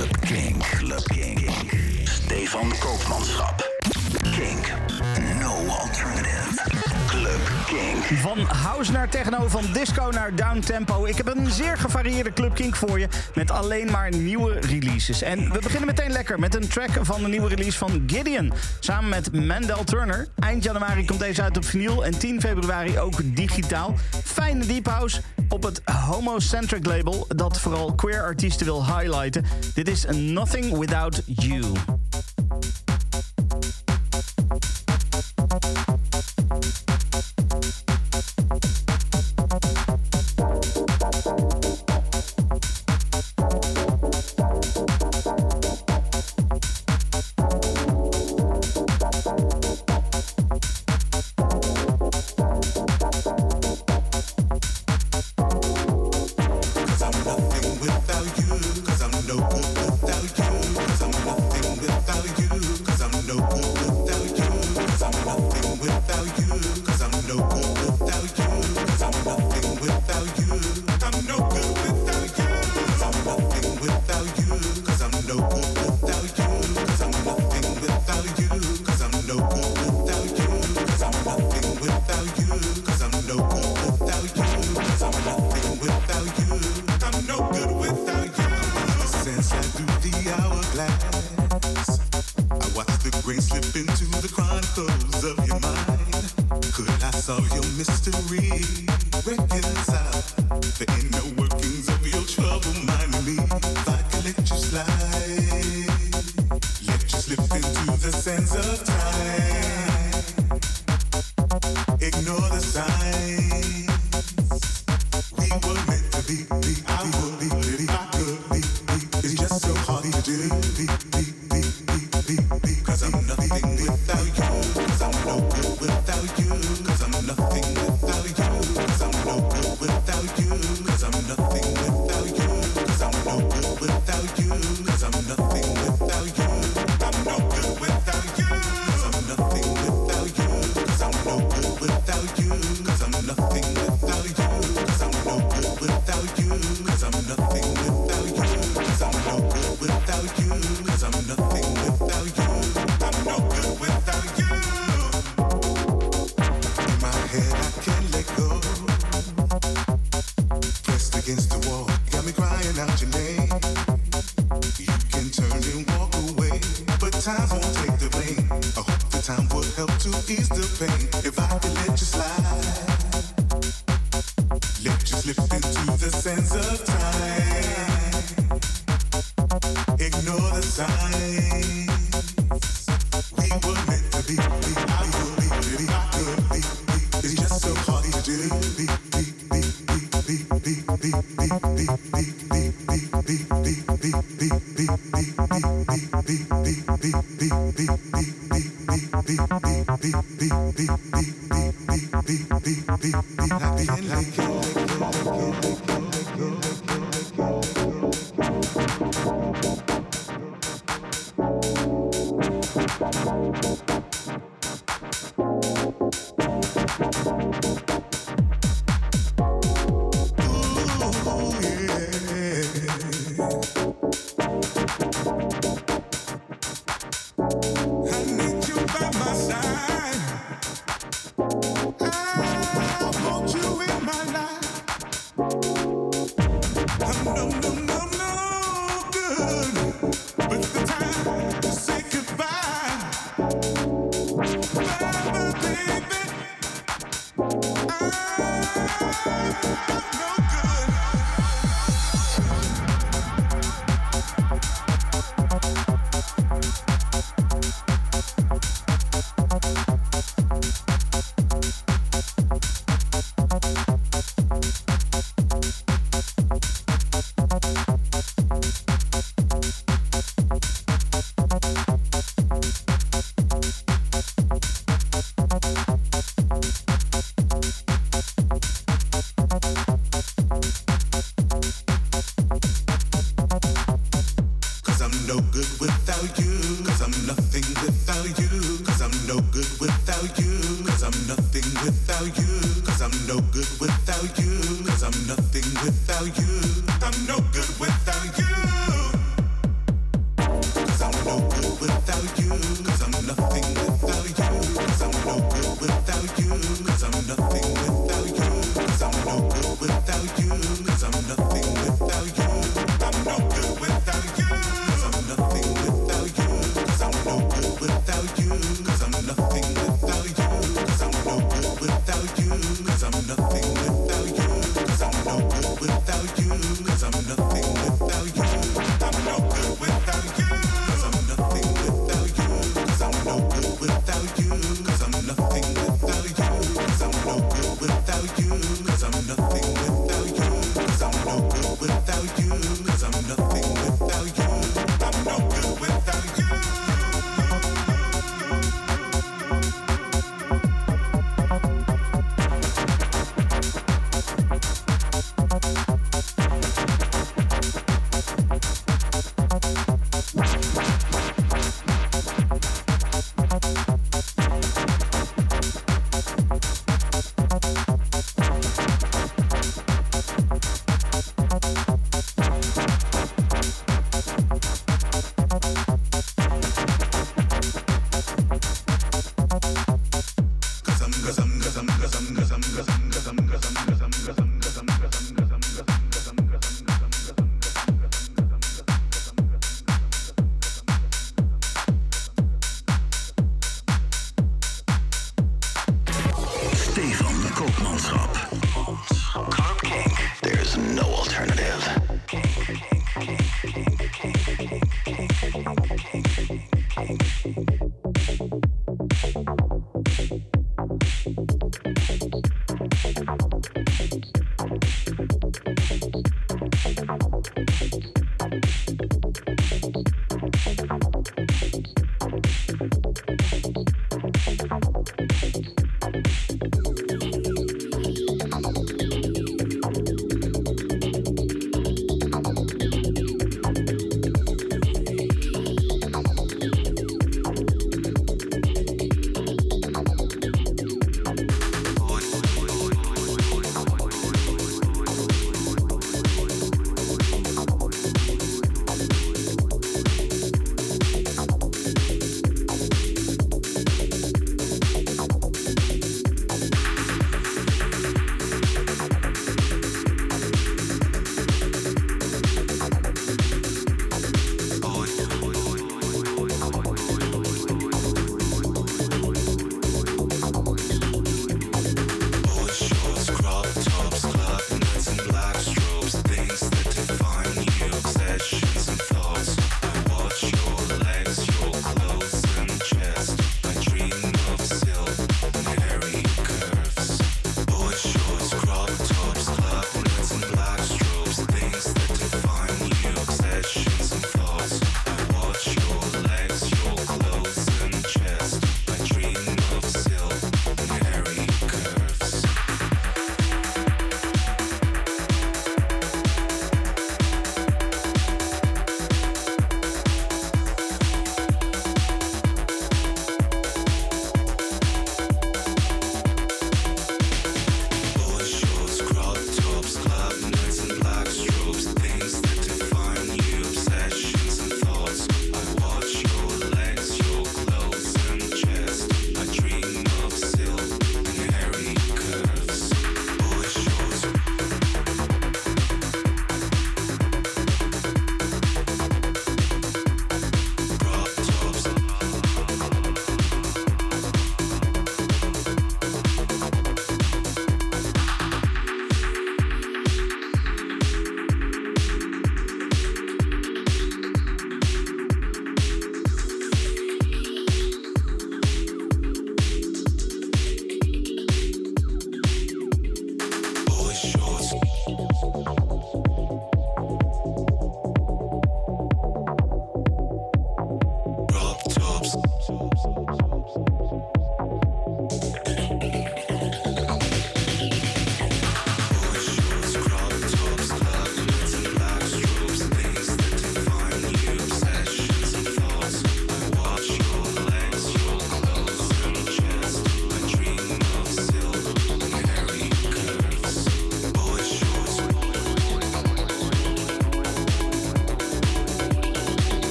Club King. Club King. Stefan Koopmanschap. Kink. No alternative. Club King. Van house naar techno, van disco naar downtempo. Ik heb een zeer gevarieerde Club Kink voor je. Met alleen maar nieuwe releases. En we beginnen meteen lekker met een track van de nieuwe release van Gideon. Samen met Mandel Turner. Eind januari komt deze uit op vinyl. En 10 februari ook digitaal. Fijne deep house op het homocentric label dat vooral queer artiesten wil highlighten. Dit is Nothing Without You.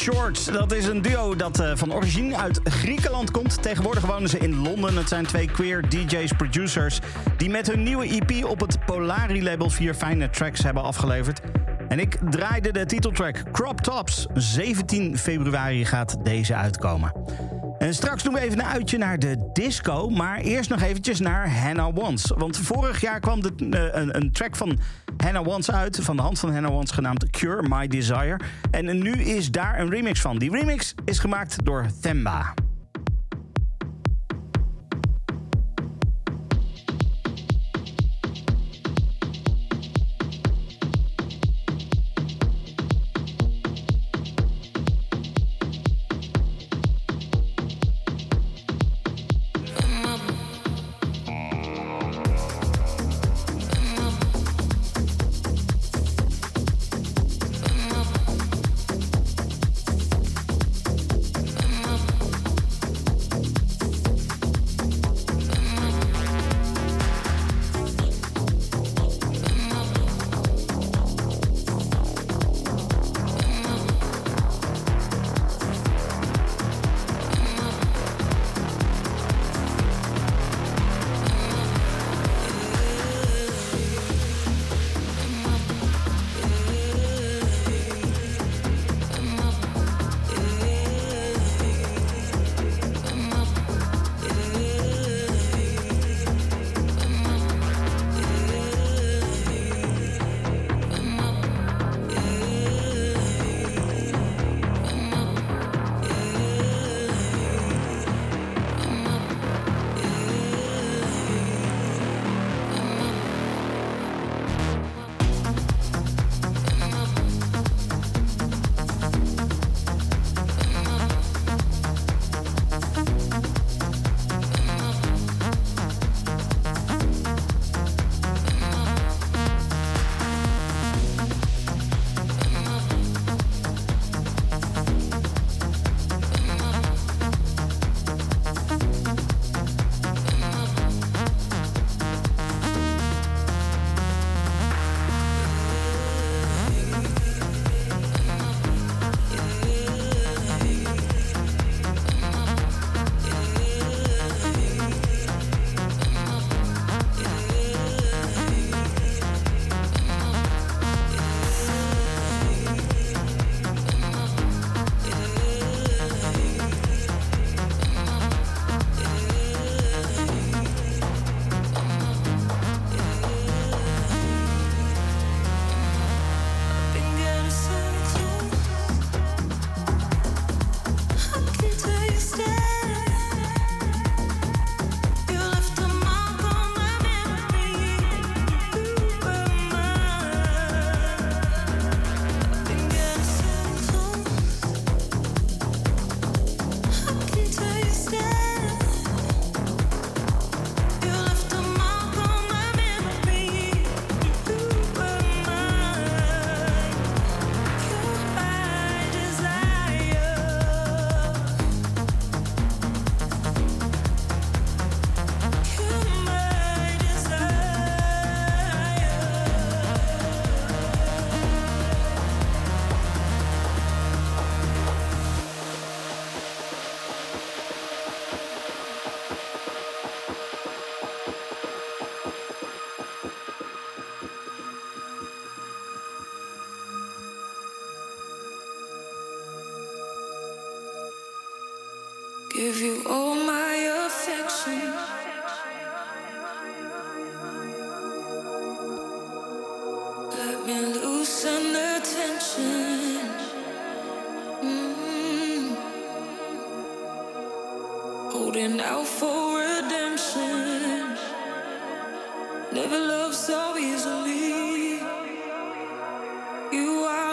Very Short. Dat is een duo dat uh, van origine uit Griekenland komt. Tegenwoordig wonen ze in Londen. Het zijn twee queer DJ's, producers... die met hun nieuwe EP op het Polari-label vier fijne tracks hebben afgeleverd. En ik draaide de titeltrack Crop Tops. 17 februari gaat deze uitkomen. En straks doen we even een uitje naar de disco. Maar eerst nog eventjes naar Hannah Wants. Want vorig jaar kwam de, uh, een, een, track van Hannah Wants uit. Van de hand van Hannah Wants genaamd Cure My Desire. En nu is daar een remix van. Die remix is gemaakt door Themba. You all my affection. Let me loosen the tension. Mm-hmm. Holding out for redemption. Never loved so easily. You are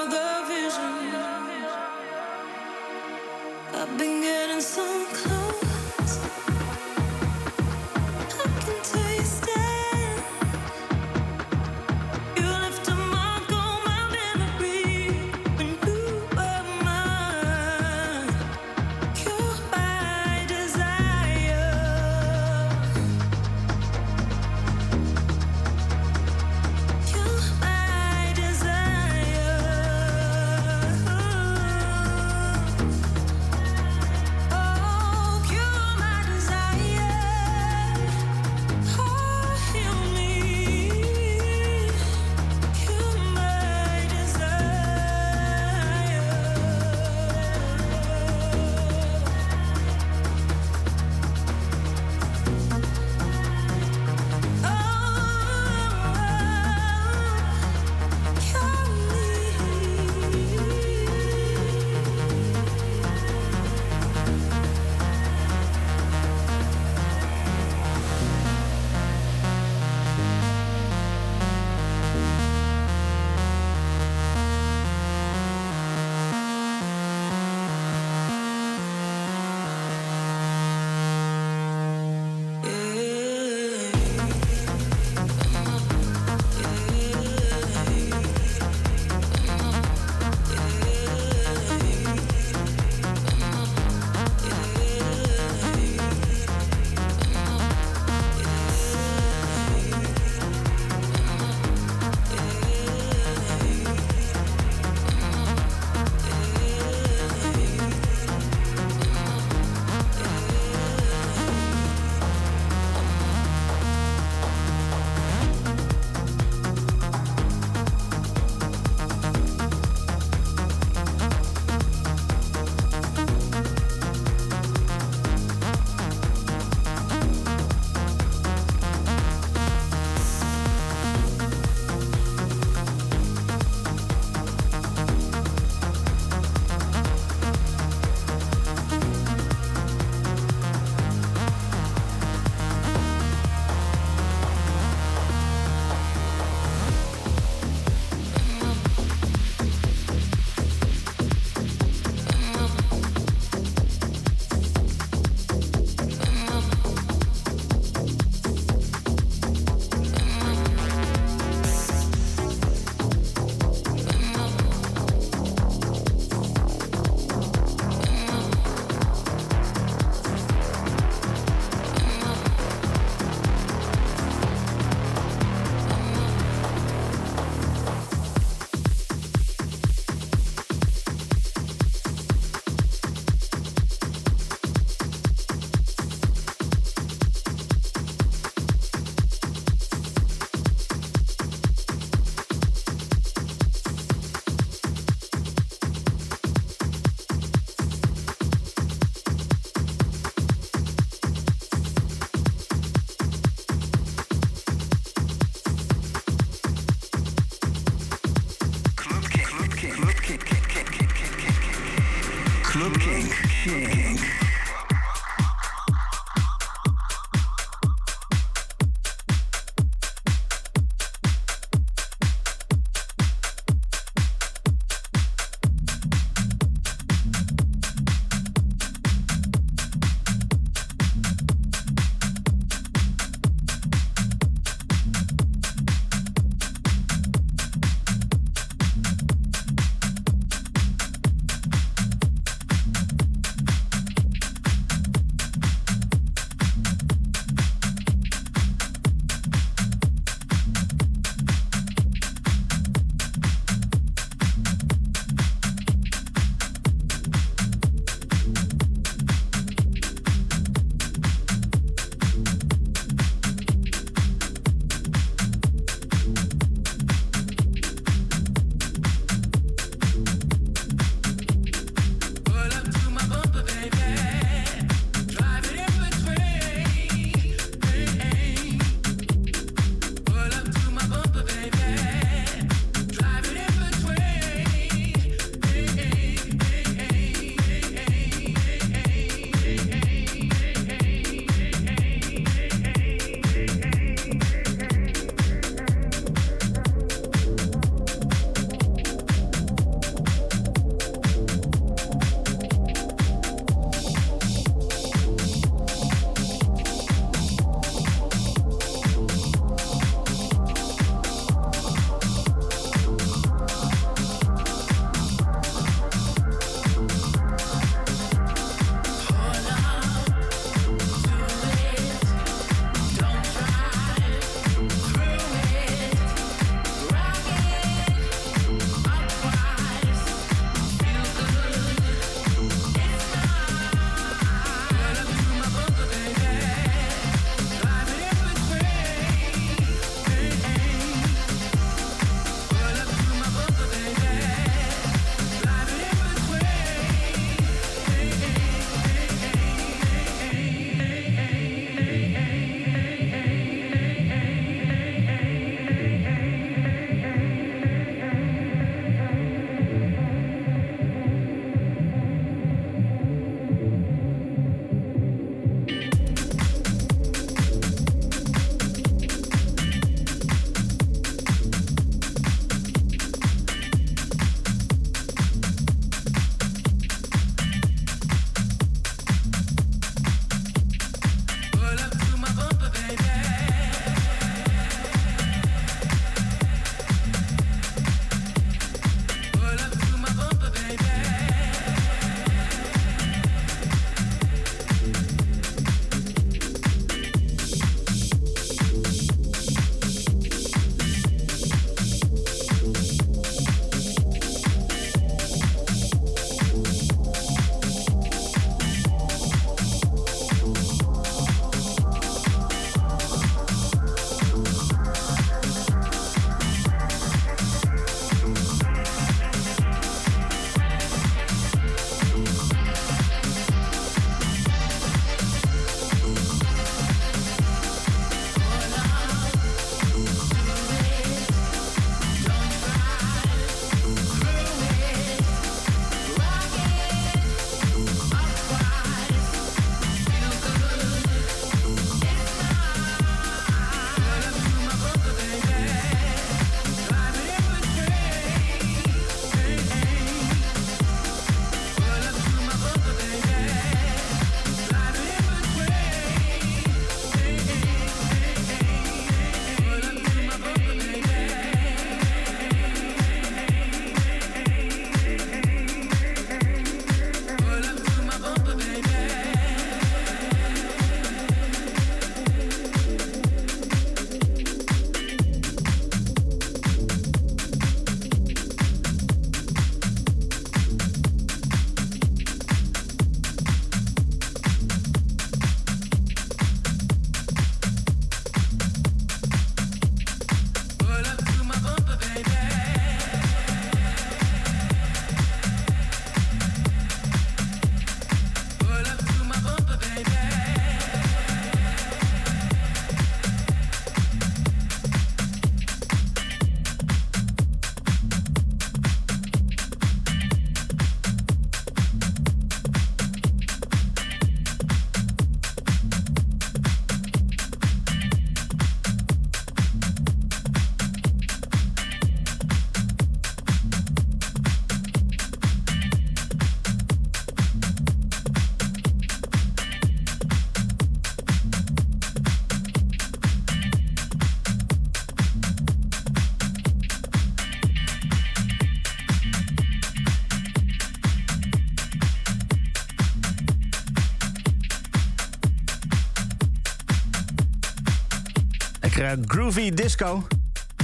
Lekkere groovy disco.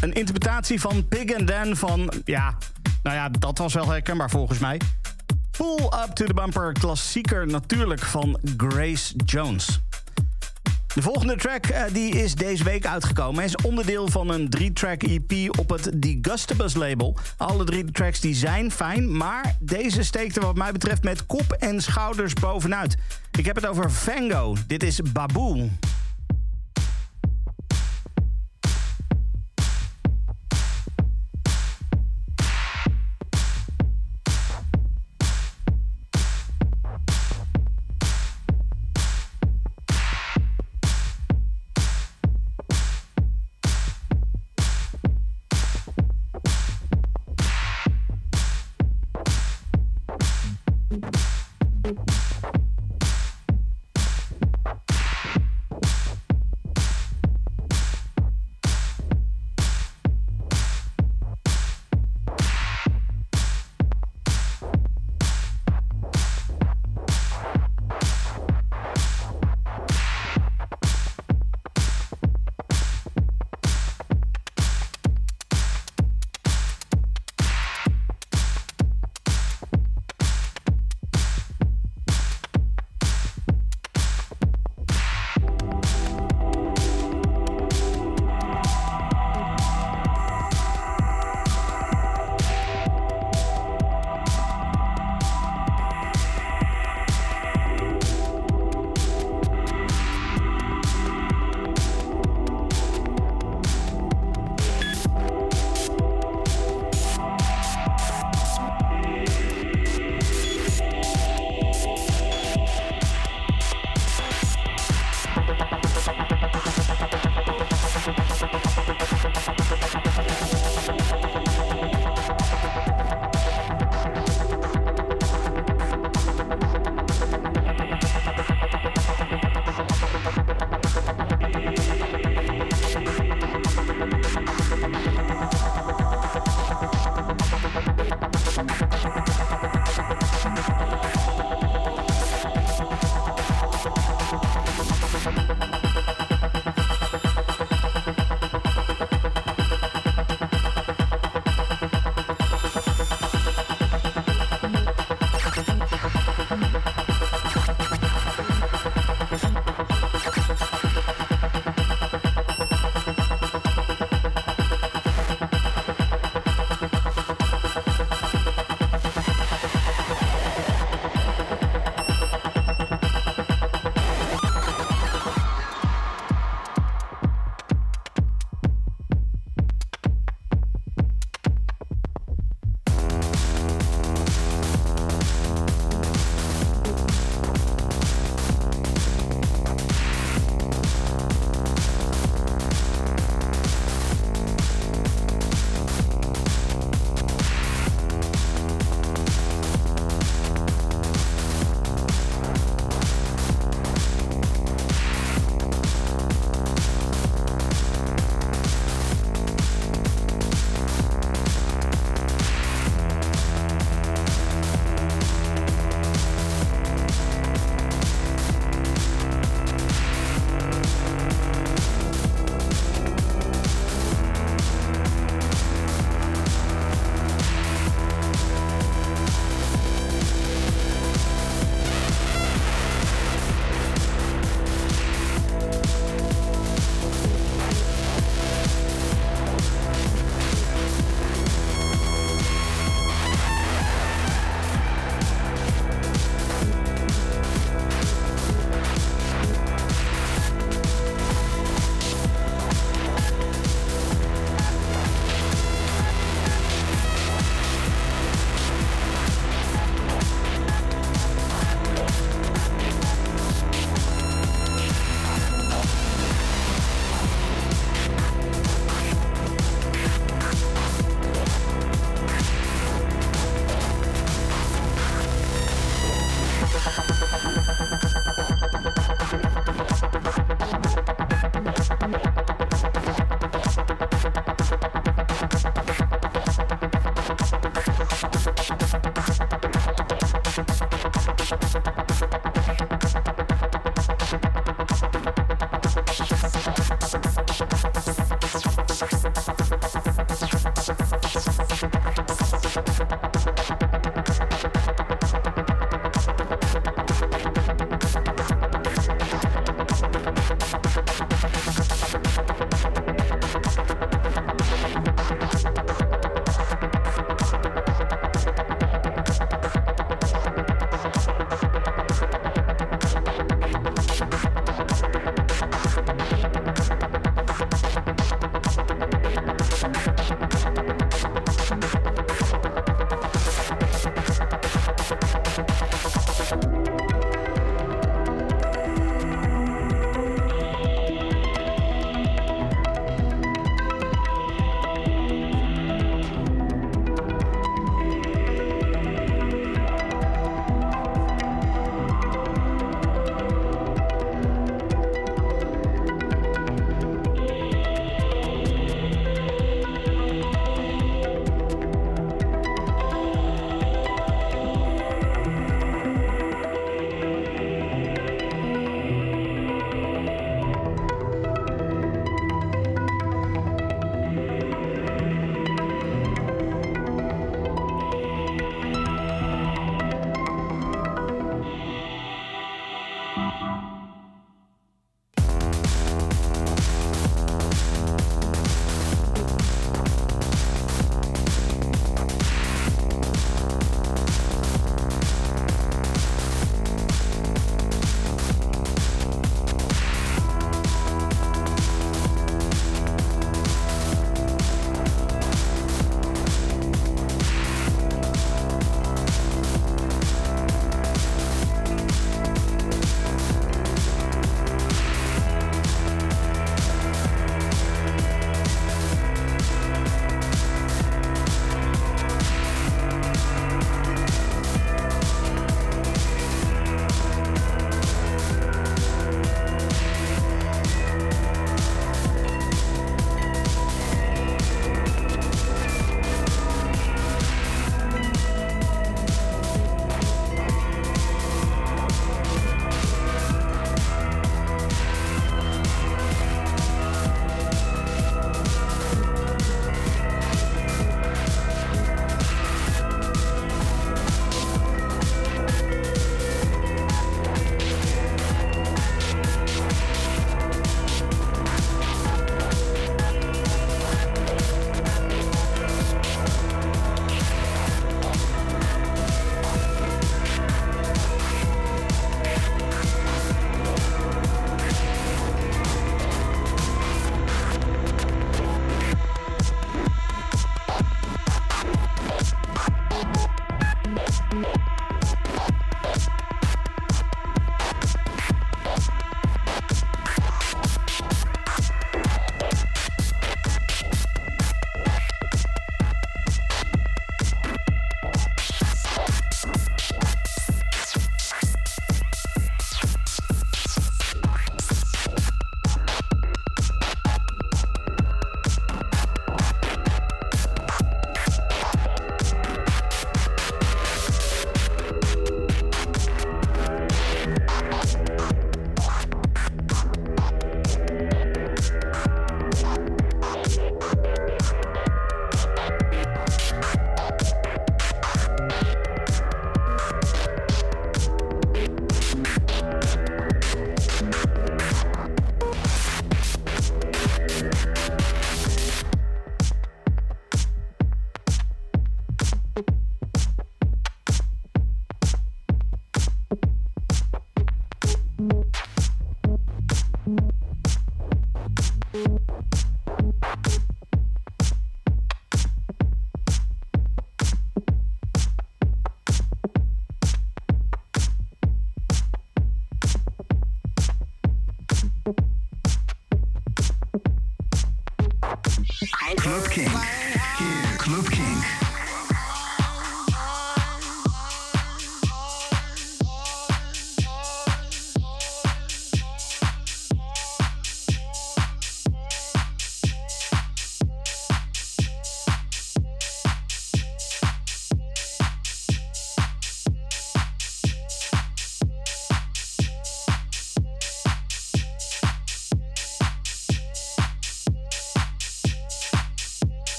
Een interpretatie van Pig and Dan van... Ja, nou ja, dat was wel herkenbaar volgens mij. Pull Up to the Bumper, klassieker natuurlijk van Grace Jones. De volgende track uh, die is deze week uitgekomen. Is onderdeel van een drie-track EP op het Digustibus label. Alle drie tracks die zijn fijn, maar deze steekt er wat mij betreft met kop en schouders bovenuit. Ik heb het over Fango. Dit is Baboe.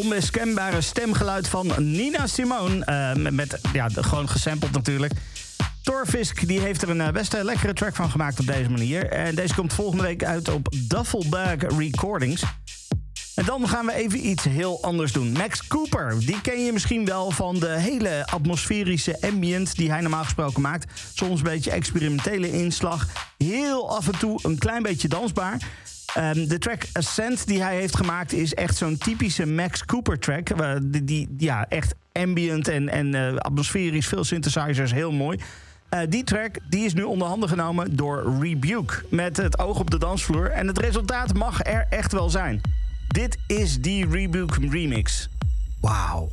onmiskenbare stemgeluid van Nina Simone. Eh, met, ja, gewoon gesampled natuurlijk. Torfisk die heeft er een eh, best lekkere track van gemaakt op deze manier. En deze komt volgende week uit op Duffelbag Recordings. En dan gaan we even iets heel anders doen. Max Cooper, die ken je misschien wel van de hele atmosferische ambient die hij normaal gesproken maakt. Soms een beetje experimentele inslag, heel af en toe een klein beetje dansbaar. Ehm, de track Ascent die hij heeft gemaakt is echt zo'n typische Max Cooper track. eh, die, ja, echt ambient en, en eh, atmosferisch, veel synthesizers, heel mooi. Eh, die track die is nu onder handen genomen door Rebuke. Met het oog op de dansvloer. En het resultaat mag er echt wel zijn. Dit is die Rebuke remix. Wauw.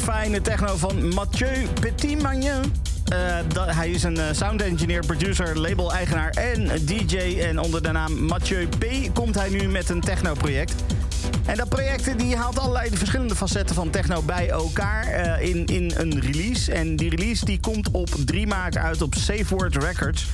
Fijne techno van Mathieu Petit-Magnin. Uh, hij is een uh, sound engineer, producer, label-eigenaar en DJ. En onder de naam Mathieu P. komt hij nu met een techno-project. En dat project die haalt allerlei verschillende facetten van techno bij elkaar uh, in, in een release. En die release die komt op 3 maart uit op Safe Word Records.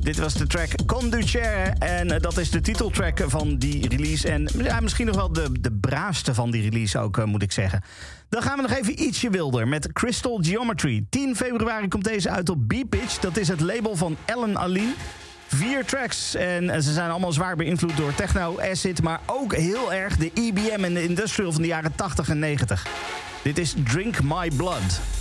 Dit was de track Conducere en dat is de titeltrack van die release. En misschien nog wel de, de braafste van die release ook, moet ik zeggen. Dan gaan we nog even ietsje wilder met Crystal Geometry. 10 februari komt deze uit op B-Pitch. Dat is het label van Ellen Aline. Vier tracks en ze zijn allemaal zwaar beïnvloed door techno, acid... maar ook heel erg de EBM en de industrial van de jaren 80 en 90. Dit is Drink My Blood.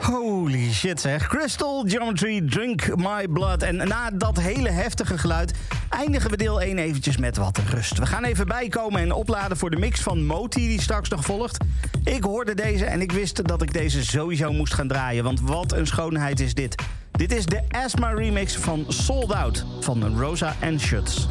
Holy shit zeg. Crystal Geometry, Drink My Blood. En na dat hele heftige geluid eindigen we deel 1 eventjes met wat rust. We gaan even bijkomen en opladen voor de mix van Moti die straks nog volgt. Ik hoorde deze en ik wist dat ik deze sowieso moest gaan draaien. Want wat een schoonheid is dit. Dit is de Asthma remix van Sold Out van Rosa Schutz.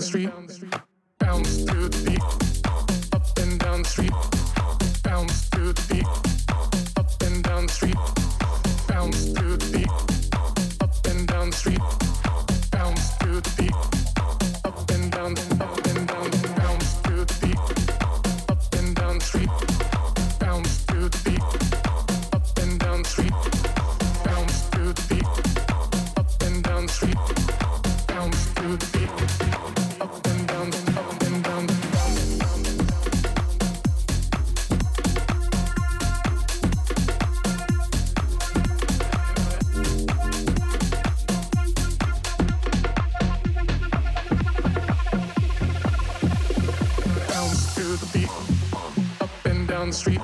Street, street,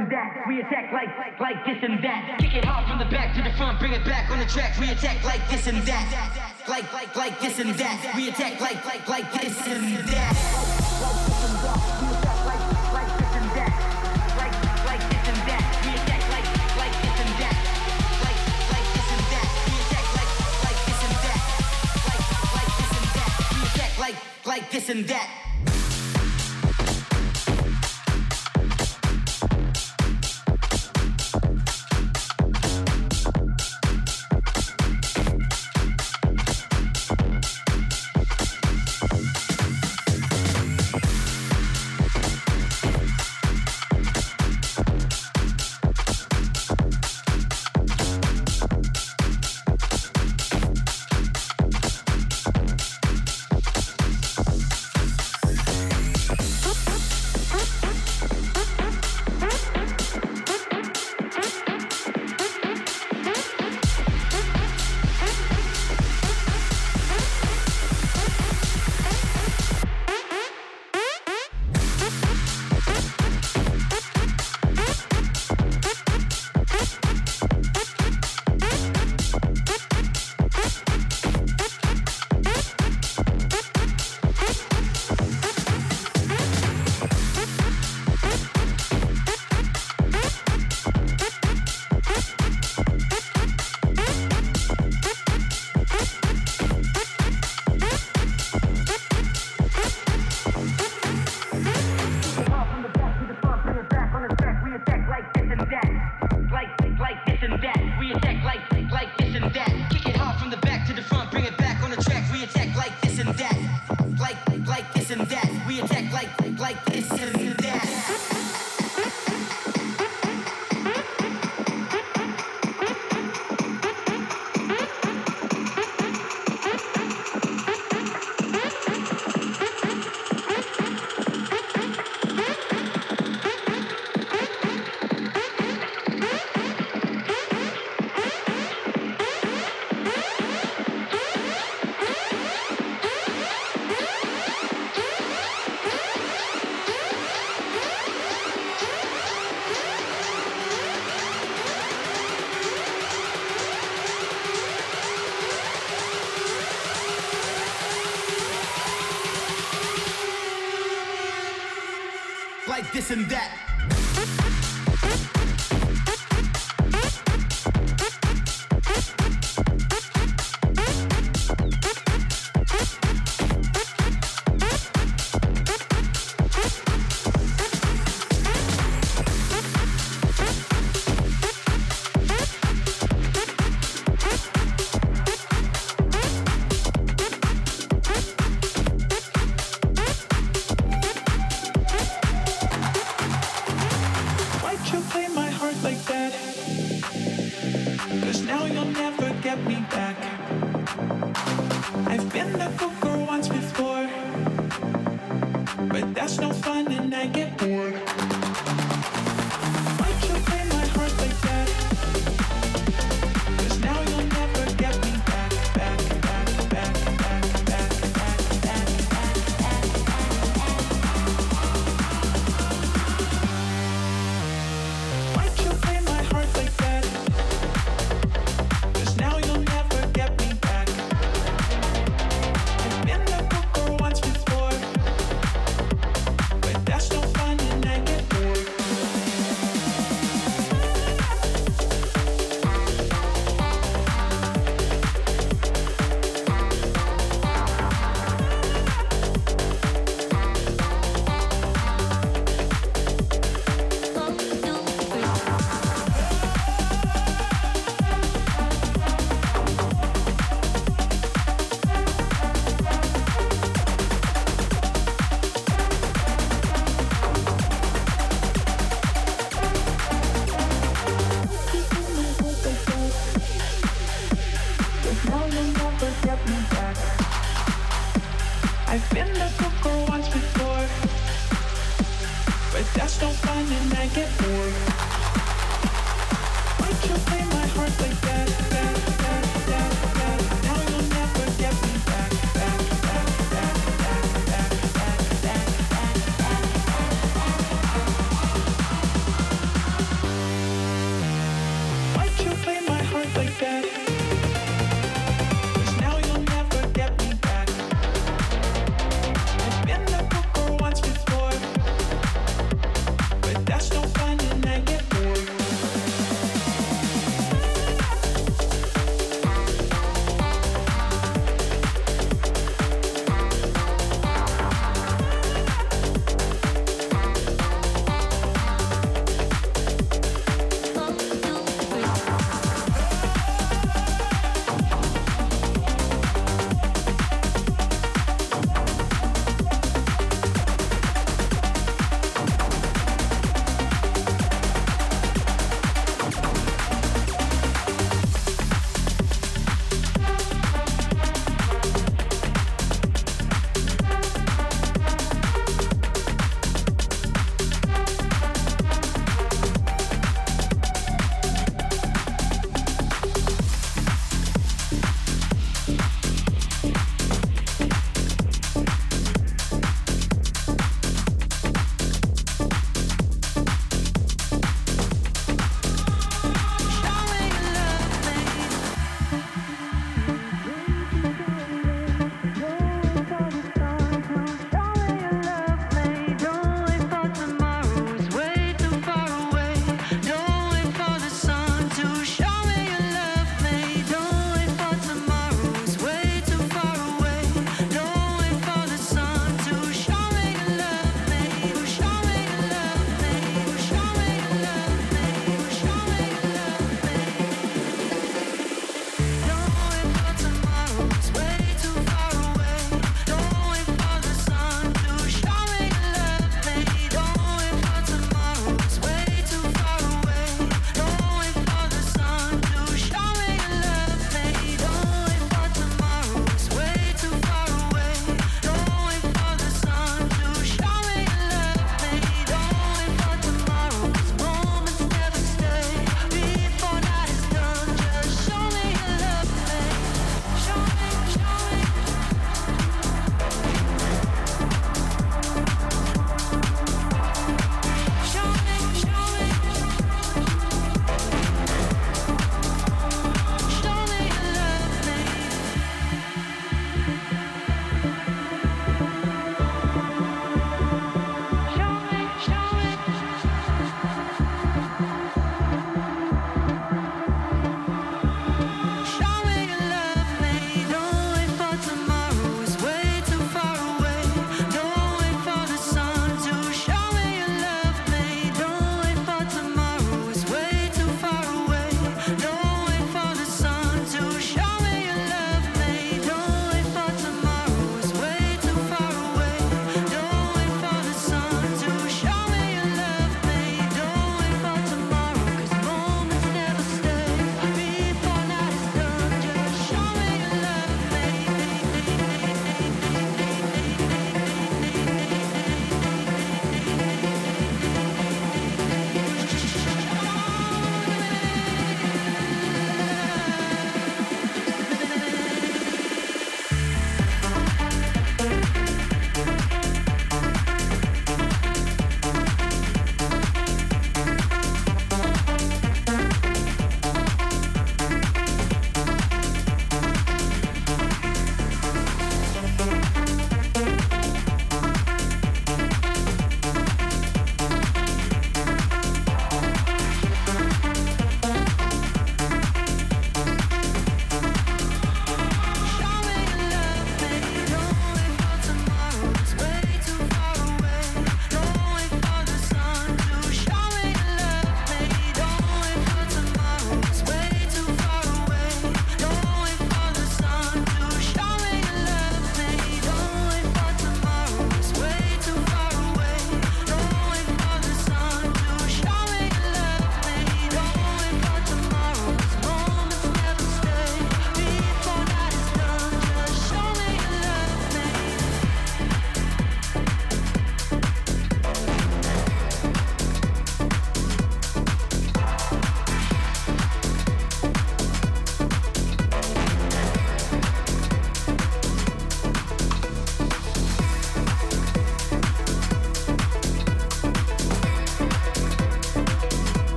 and that. We attack like, like this and that. Kick it hard from the back to the front, bring it back on the track. We attack like this and that. Like, like, like this and that. We attack like, like, like this and that.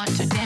want today.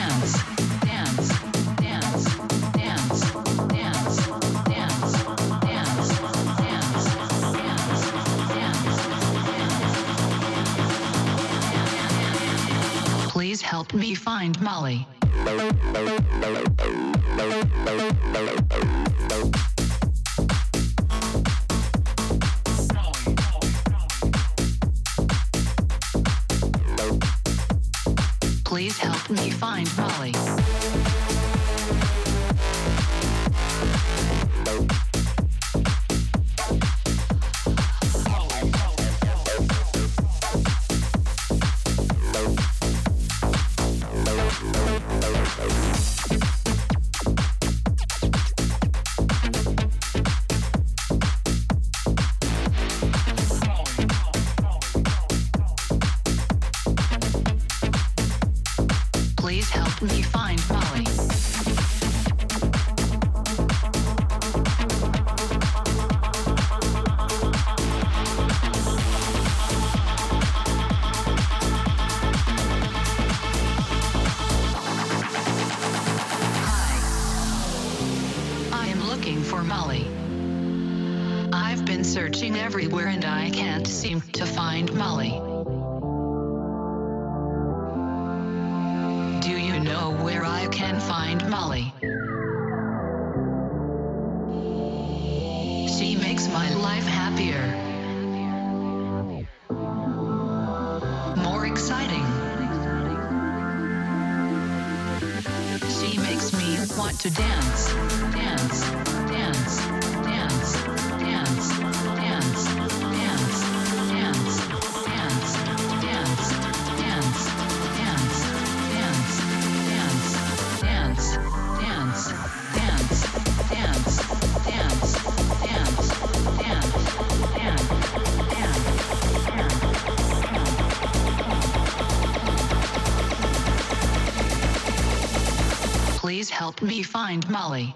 help me find Molly.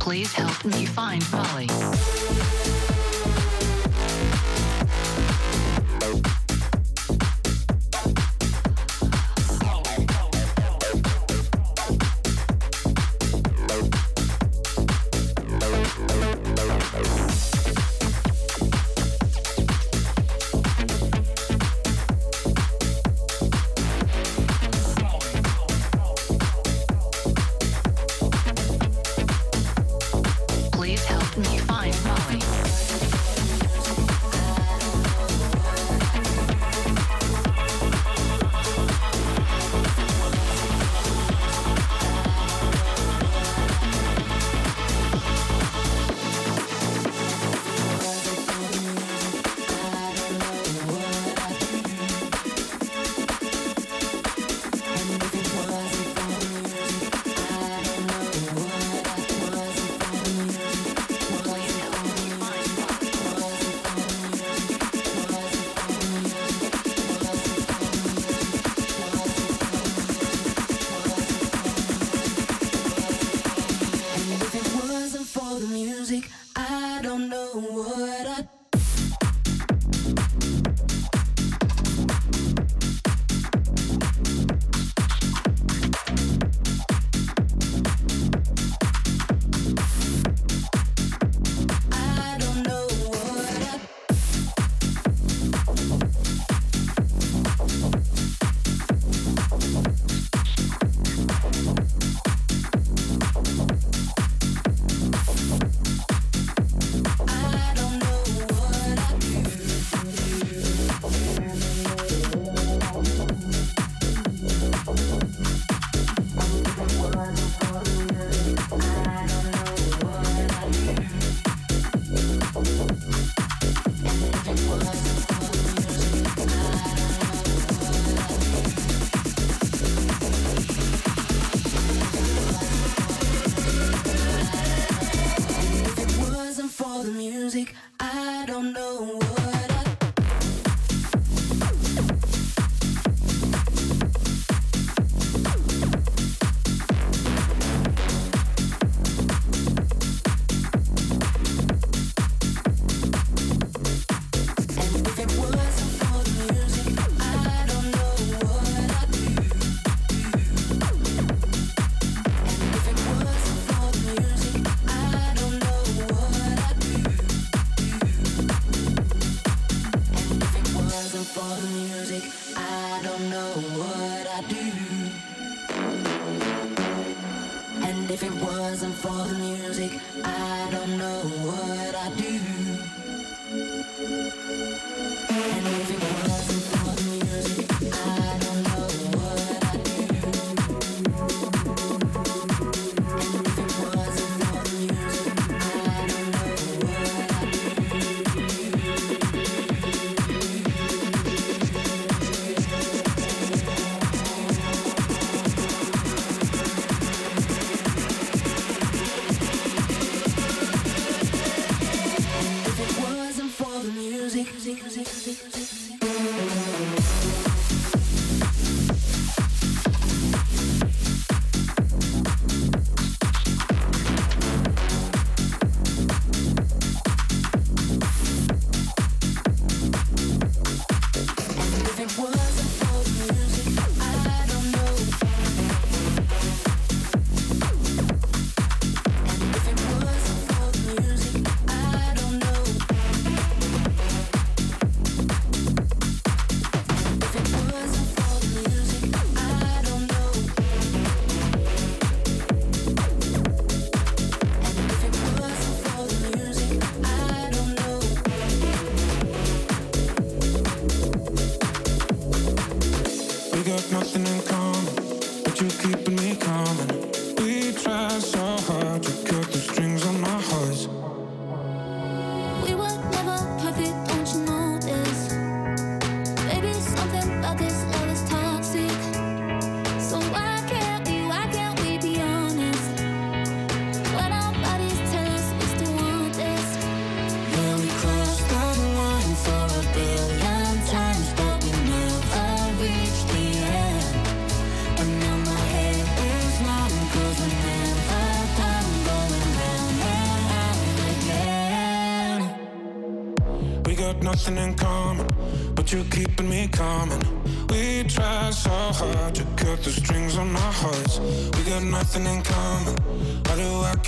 Please help me find Molly.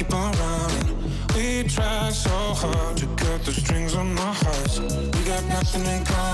keep on running. We try so hard to cut the strings on our hearts. We got nothing in common.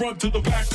Front to the back.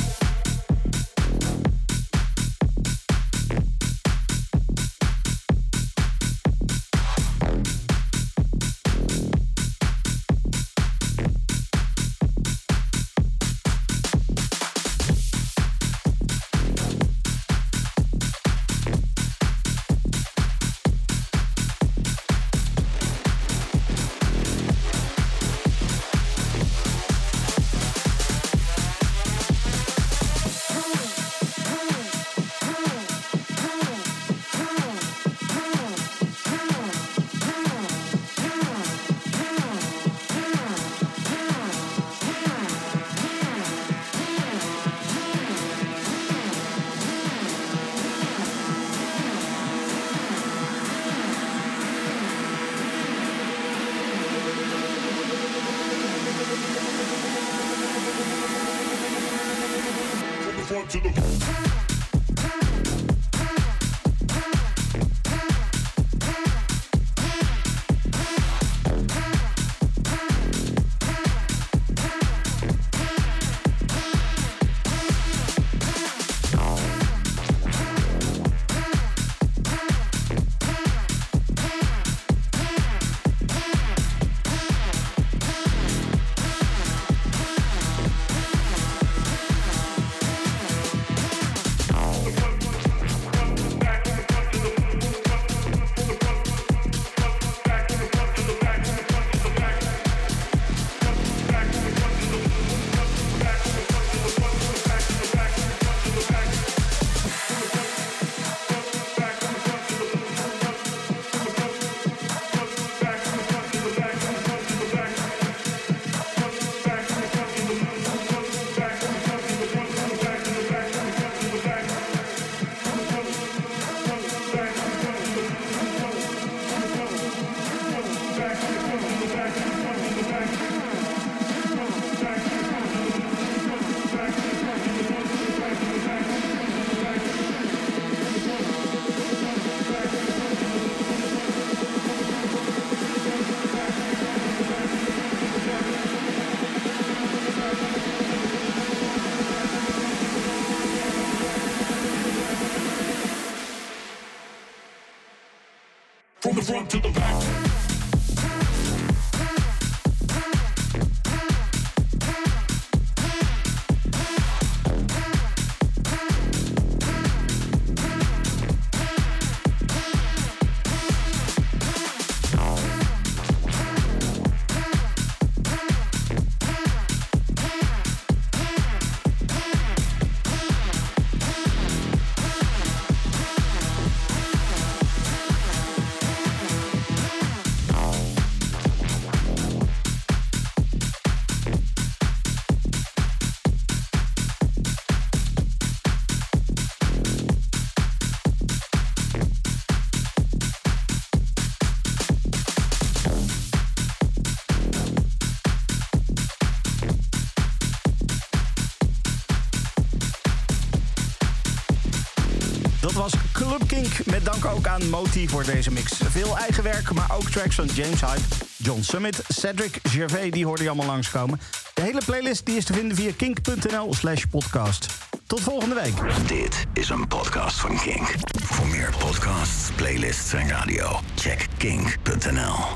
Dank ook aan Moti voor deze mix. Veel eigen werk, maar ook tracks van James Hype, John Summit, Cedric Gervais, die hoorde je allemaal langskomen. De hele playlist die is te vinden via kink.nl slash podcast. Tot volgende week. Dit is een podcast van Kink. Voor meer podcasts, playlists en radio, check kink.nl.